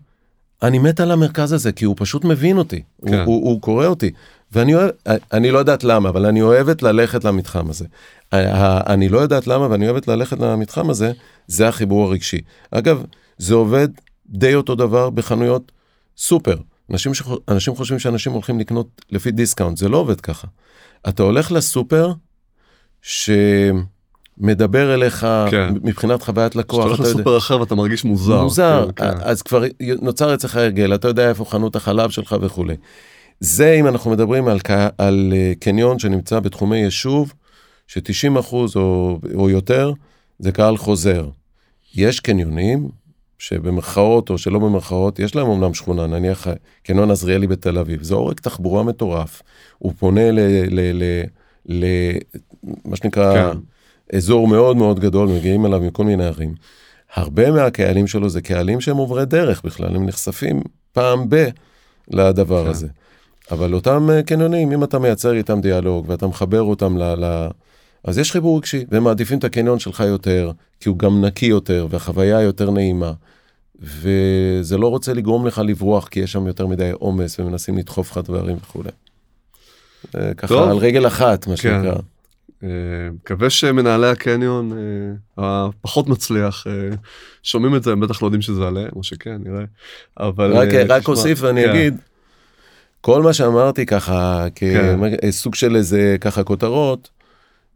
אני מת על המרכז הזה כי הוא פשוט מבין אותי, כן. הוא, הוא, הוא קורא אותי, ואני אוהב, אני לא יודעת למה, אבל אני אוהבת ללכת למתחם הזה. אני לא יודעת למה ואני אוהבת ללכת למתחם הזה, זה החיבור הרגשי. אגב, זה עובד די אותו דבר בחנויות סופר. אנשים, שח... אנשים חושבים שאנשים הולכים לקנות לפי דיסקאונט, זה לא עובד ככה. אתה הולך לסופר שמדבר אליך כן. מבחינת חוויית לקוח.
כשאתה הולך לסופר יודע... אחר ואתה מרגיש מוזר.
מוזר, כן, כן. אז כבר נוצר אצלך הרגל, אתה יודע איפה חנות החלב שלך וכולי. זה אם אנחנו מדברים על, על אה, קניון שנמצא בתחומי יישוב, ש-90 אחוז או, או יותר זה קהל חוזר. יש קניונים שבמרכאות או שלא במרכאות, יש להם אמנם שכונה, נניח קניון עזריאלי בתל אביב, זה עורק תחבורה מטורף. הוא פונה ל... ל, ל, ל מה שנקרא, כן. אזור מאוד מאוד גדול, מגיעים אליו מכל מיני ערים. הרבה מהקהלים שלו זה קהלים שהם עוברי דרך בכלל, הם נחשפים פעם ב... לדבר כן. הזה. אבל אותם אה, קניונים, אם אתה מייצר איתם דיאלוג ואתה מחבר אותם ל... ל אז יש חיבור רגשי, והם מעדיפים את הקניון שלך יותר, כי הוא גם נקי יותר, והחוויה יותר נעימה. וזה לא רוצה לגרום לך לברוח, כי יש שם יותר מדי עומס, ומנסים לדחוף לך דברים וכולי. ככה טוב. על רגל אחת, מה כן. שנקרא.
אה, מקווה שמנהלי הקניון אה, הפחות מצליח אה, שומעים את זה הם בטח לא יודעים שזה עליהם או שכן נראה אבל
רק, רק אוסיף ואני כן. אגיד כל מה שאמרתי ככה כסוג כן. של איזה ככה כותרות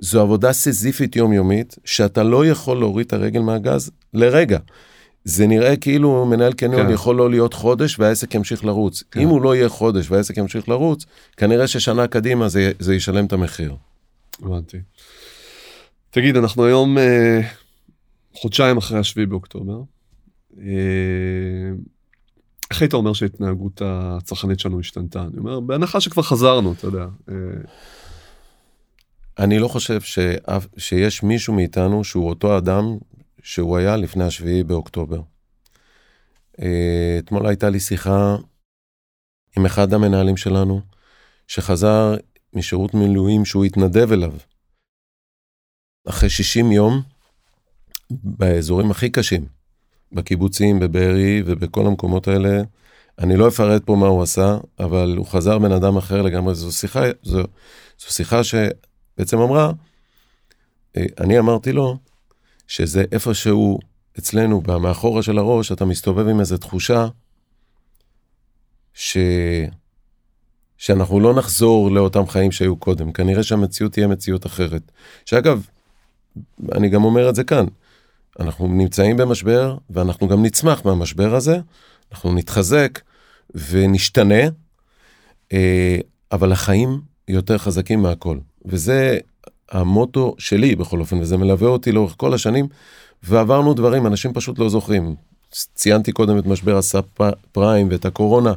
זו עבודה סיזיפית יומיומית, שאתה לא יכול להוריד את הרגל מהגז לרגע. זה נראה כאילו מנהל קניון כן. יכול לא להיות חודש והעסק ימשיך לרוץ. כן. אם הוא לא יהיה חודש והעסק ימשיך לרוץ, כנראה ששנה קדימה זה, זה ישלם את המחיר.
הבנתי. תגיד, אנחנו היום אה, חודשיים אחרי השביעי באוקטובר. אה, איך היית אומר שההתנהגות הצרכנית שלנו השתנתה? אני אומר, בהנחה שכבר חזרנו, אתה יודע. אה,
אני לא חושב שאף, שיש מישהו מאיתנו שהוא אותו אדם שהוא היה לפני השביעי באוקטובר. אה, אתמול הייתה לי שיחה עם אחד המנהלים שלנו, שחזר משירות מילואים שהוא התנדב אליו. אחרי 60 יום, באזורים הכי קשים, בקיבוצים, בבארי ובכל המקומות האלה, אני לא אפרט פה מה הוא עשה, אבל הוא חזר בן אדם אחר לגמרי. זו שיחה, זו, זו שיחה שבעצם אמרה, אה, אני אמרתי לו, שזה איפשהו אצלנו, במאחורה של הראש, אתה מסתובב עם איזו תחושה ש... שאנחנו לא נחזור לאותם חיים שהיו קודם. כנראה שהמציאות תהיה מציאות אחרת. שאגב, אני גם אומר את זה כאן, אנחנו נמצאים במשבר, ואנחנו גם נצמח מהמשבר הזה, אנחנו נתחזק ונשתנה, אה, אבל החיים יותר חזקים מהכל. וזה המוטו שלי בכל אופן, וזה מלווה אותי לאורך כל השנים, ועברנו דברים, אנשים פשוט לא זוכרים. ציינתי קודם את משבר הסאב פריים ואת הקורונה,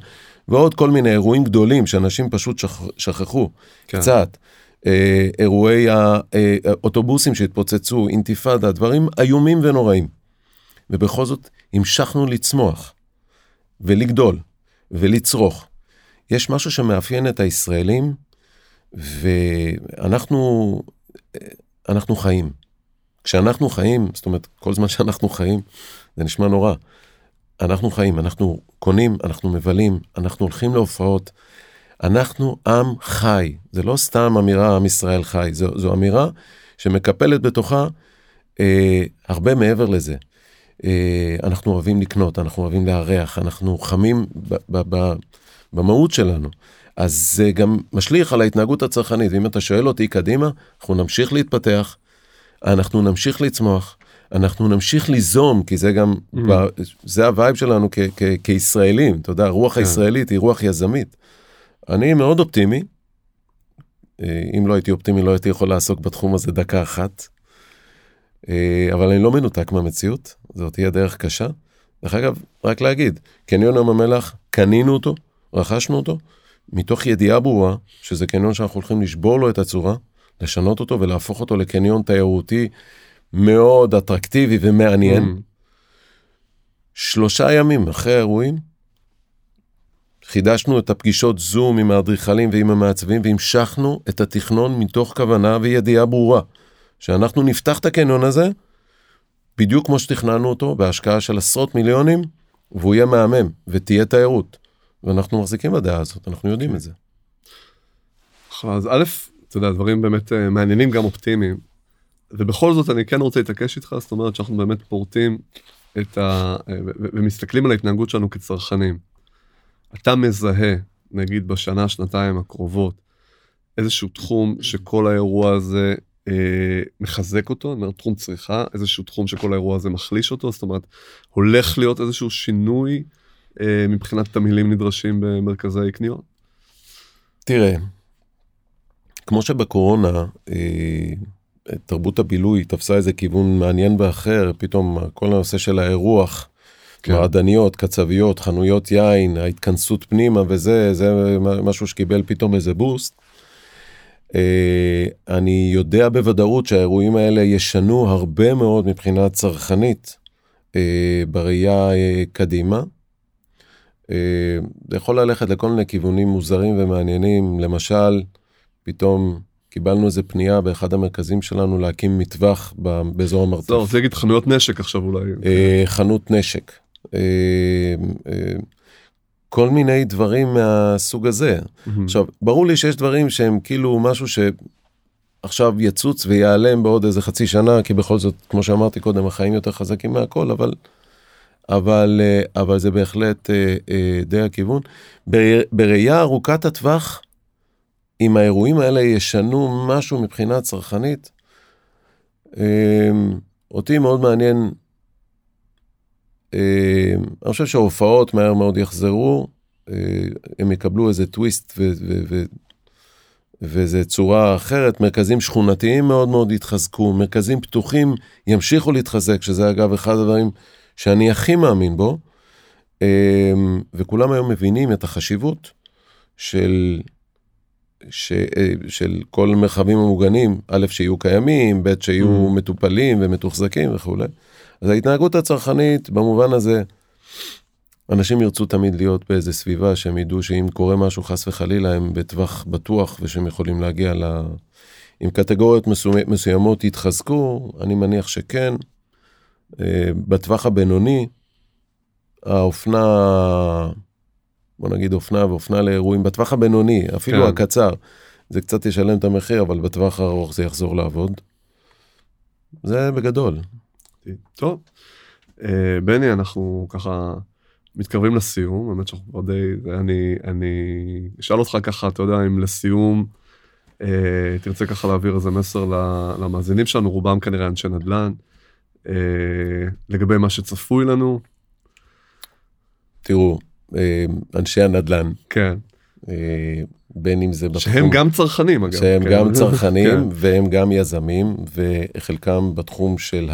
ועוד כל מיני אירועים גדולים שאנשים פשוט שכ... שכחו כן. קצת. אה, אירועי האוטובוסים אה, שהתפוצצו, אינתיפאדה, דברים איומים ונוראים. ובכל זאת המשכנו לצמוח ולגדול ולצרוך. יש משהו שמאפיין את הישראלים, ואנחנו אנחנו חיים. כשאנחנו חיים, זאת אומרת, כל זמן שאנחנו חיים, זה נשמע נורא. אנחנו חיים, אנחנו קונים, אנחנו מבלים, אנחנו הולכים להופעות. אנחנו עם חי, זה לא סתם אמירה עם ישראל חי, זו, זו אמירה שמקפלת בתוכה אה, הרבה מעבר לזה. אה, אנחנו אוהבים לקנות, אנחנו אוהבים לארח, אנחנו חמים ב, ב, ב, במהות שלנו. אז זה גם משליך על ההתנהגות הצרכנית, ואם אתה שואל אותי קדימה, אנחנו נמשיך להתפתח, אנחנו נמשיך לצמוח, אנחנו נמשיך ליזום, כי זה גם, אממ. ב, זה ה vibe שלנו כ, כ, כישראלים, אתה יודע, הרוח כן. הישראלית היא רוח יזמית. אני מאוד אופטימי, אה, אם לא הייתי אופטימי לא הייתי יכול לעסוק בתחום הזה דקה אחת, אה, אבל אני לא מנותק מהמציאות, זאת תהיה דרך קשה. דרך אגב, רק להגיד, קניון ים המלח, קנינו אותו, רכשנו אותו, מתוך ידיעה ברורה שזה קניון שאנחנו הולכים לשבור לו את הצורה, לשנות אותו ולהפוך אותו לקניון תיירותי מאוד אטרקטיבי ומעניין. שלושה ימים אחרי האירועים, חידשנו את הפגישות זום עם האדריכלים ועם המעצבים והמשכנו את התכנון מתוך כוונה וידיעה ברורה, שאנחנו נפתח את הקניון הזה בדיוק כמו שתכננו אותו בהשקעה של עשרות מיליונים, והוא יהיה מהמם ותהיה תיירות. ואנחנו מחזיקים בדעה הזאת, אנחנו יודעים את זה.
אז א', אתה יודע, דברים באמת uh, מעניינים, גם אופטימיים. ובכל זאת אני כן רוצה להתעקש איתך, זאת אומרת שאנחנו באמת פורטים את ה... Uh, ומסתכלים על ההתנהגות שלנו כצרכנים. אתה מזהה, נגיד בשנה, שנתיים הקרובות, איזשהו תחום שכל האירוע הזה אה, מחזק אותו, אני אומר תחום צריכה, איזשהו תחום שכל האירוע הזה מחליש אותו, זאת אומרת, הולך להיות איזשהו שינוי אה, מבחינת תמהילים נדרשים במרכזי קניות?
תראה, כמו שבקורונה אה, תרבות הבילוי תפסה איזה כיוון מעניין ואחר, פתאום כל הנושא של האירוח, כן. מעדניות, קצביות, חנויות יין, ההתכנסות פנימה וזה, זה משהו שקיבל פתאום איזה בוסט. אה, אני יודע בוודאות שהאירועים האלה ישנו הרבה מאוד מבחינה צרכנית בראייה קדימה. אה, זה יכול ללכת לכל מיני כיוונים מוזרים ומעניינים, למשל, פתאום קיבלנו איזה פנייה באחד המרכזים שלנו להקים מטווח באזור המרתף.
לא, רוצה להגיד חנויות נשק עכשיו אולי.
אה, חנות נשק. אה, כל מיני דברים מהסוג הזה. עכשיו, ברור לי שיש דברים שהם כאילו משהו שעכשיו יצוץ וייעלם בעוד איזה חצי שנה, כי בכל זאת, כמו שאמרתי קודם, החיים יותר חזקים מהכל, אבל אבל, אה, אבל זה בהחלט אה, אה, די הכיוון. בראייה ארוכת הטווח, אם האירועים האלה ישנו משהו מבחינה צרכנית, אותי מאוד מעניין, אני חושב שההופעות מהר מאוד יחזרו, הם יקבלו איזה טוויסט ו- ו- ו- וזה צורה אחרת, מרכזים שכונתיים מאוד מאוד יתחזקו, מרכזים פתוחים ימשיכו להתחזק, שזה אגב אחד הדברים שאני הכי מאמין בו, אמ, וכולם היום מבינים את החשיבות של, ש, אה, של כל המרחבים המוגנים, א', שיהיו קיימים, ב', שיהיו mm. מטופלים ומתוחזקים וכולי. אז ההתנהגות הצרכנית במובן הזה, אנשים ירצו תמיד להיות באיזה סביבה שהם ידעו שאם קורה משהו חס וחלילה הם בטווח בטוח ושהם יכולים להגיע ל... אם קטגוריות מסוימות יתחזקו, אני מניח שכן. אה, בטווח הבינוני, האופנה, בוא נגיד אופנה ואופנה לאירועים, בטווח הבינוני, אפילו כן. הקצר, זה קצת ישלם את המחיר, אבל בטווח הארוך זה יחזור לעבוד. זה בגדול.
טוב, אה, בני, אנחנו ככה מתקרבים לסיום, באמת שאנחנו כבר די, אני, אני אשאל אותך ככה, אתה יודע, אם לסיום אה, תרצה ככה להעביר איזה מסר למאזינים שלנו, רובם כנראה אנשי נדל"ן, לגבי מה שצפוי לנו.
תראו, אה, אנשי הנדל"ן.
כן.
אה, בין אם זה
בתחום... שהם גם צרכנים אגב.
שהם כן. גם צרכנים כן. והם גם יזמים, וחלקם בתחום של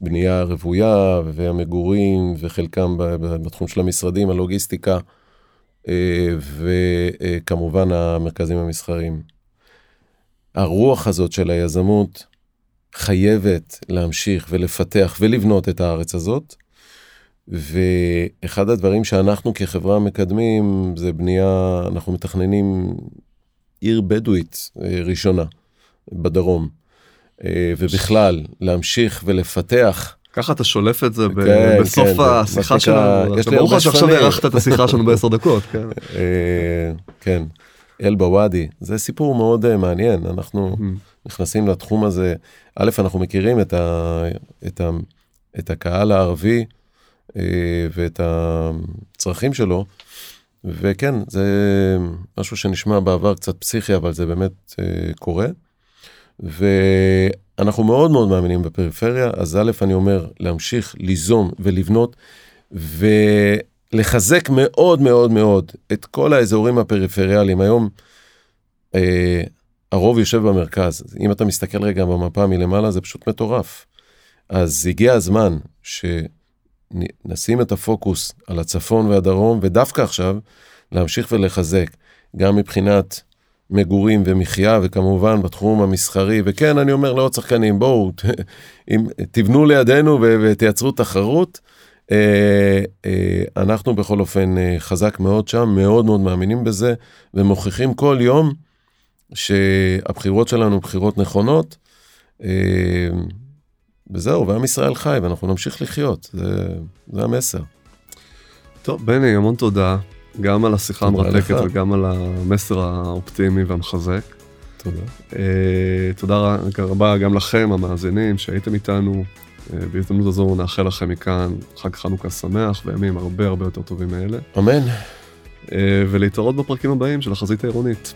הבנייה הרוויה והמגורים, וחלקם בתחום של המשרדים, הלוגיסטיקה, אה, וכמובן המרכזים המסחריים. הרוח הזאת של היזמות חייבת להמשיך ולפתח ולבנות את הארץ הזאת. ואחד הדברים שאנחנו כחברה מקדמים זה בנייה, אנחנו מתכננים עיר בדואית אה, ראשונה בדרום. אה, ובכלל, להמשיך ולפתח.
ככה אתה שולף את זה כן, בסוף כן, השיחה שלנו. ברור לך שעכשיו הארכת את השיחה שלנו בעשר דקות. כן.
אה, כן. אל בוואדי, זה סיפור מאוד מעניין, אנחנו נכנסים לתחום הזה, א', אנחנו מכירים את, ה, את, ה, את הקהל הערבי, אה, ואת הצרכים שלו. וכן, זה משהו שנשמע בעבר קצת פסיכי, אבל זה באמת אה, קורה. ואנחנו מאוד מאוד מאמינים בפריפריה, אז א', אני אומר, להמשיך ליזום ולבנות ולחזק מאוד מאוד מאוד את כל האזורים הפריפריאליים. היום אה, הרוב יושב במרכז. אם אתה מסתכל רגע במפה מלמעלה, זה פשוט מטורף. אז הגיע הזמן ש... נשים את הפוקוס על הצפון והדרום, ודווקא עכשיו להמשיך ולחזק, גם מבחינת מגורים ומחיה, וכמובן בתחום המסחרי, וכן, אני אומר לעוד שחקנים, בואו, תבנו לידינו ותייצרו תחרות. אה, אה, אנחנו בכל אופן אה, חזק מאוד שם, מאוד מאוד מאמינים בזה, ומוכיחים כל יום שהבחירות שלנו בחירות נכונות. וזהו, ועם ישראל חי, ואנחנו נמשיך לחיות, זה, זה המסר.
טוב, בני, המון תודה, גם על השיחה המרתקת וגם על המסר האופטימי והמחזק.
תודה. Uh,
תודה רבה גם לכם, המאזינים, שהייתם איתנו. Uh, בהזדמנות הזו נאחל לכם מכאן חג חנוכה שמח וימים הרבה הרבה יותר טובים מאלה.
אמן.
Uh, ולהתראות בפרקים הבאים של החזית העירונית.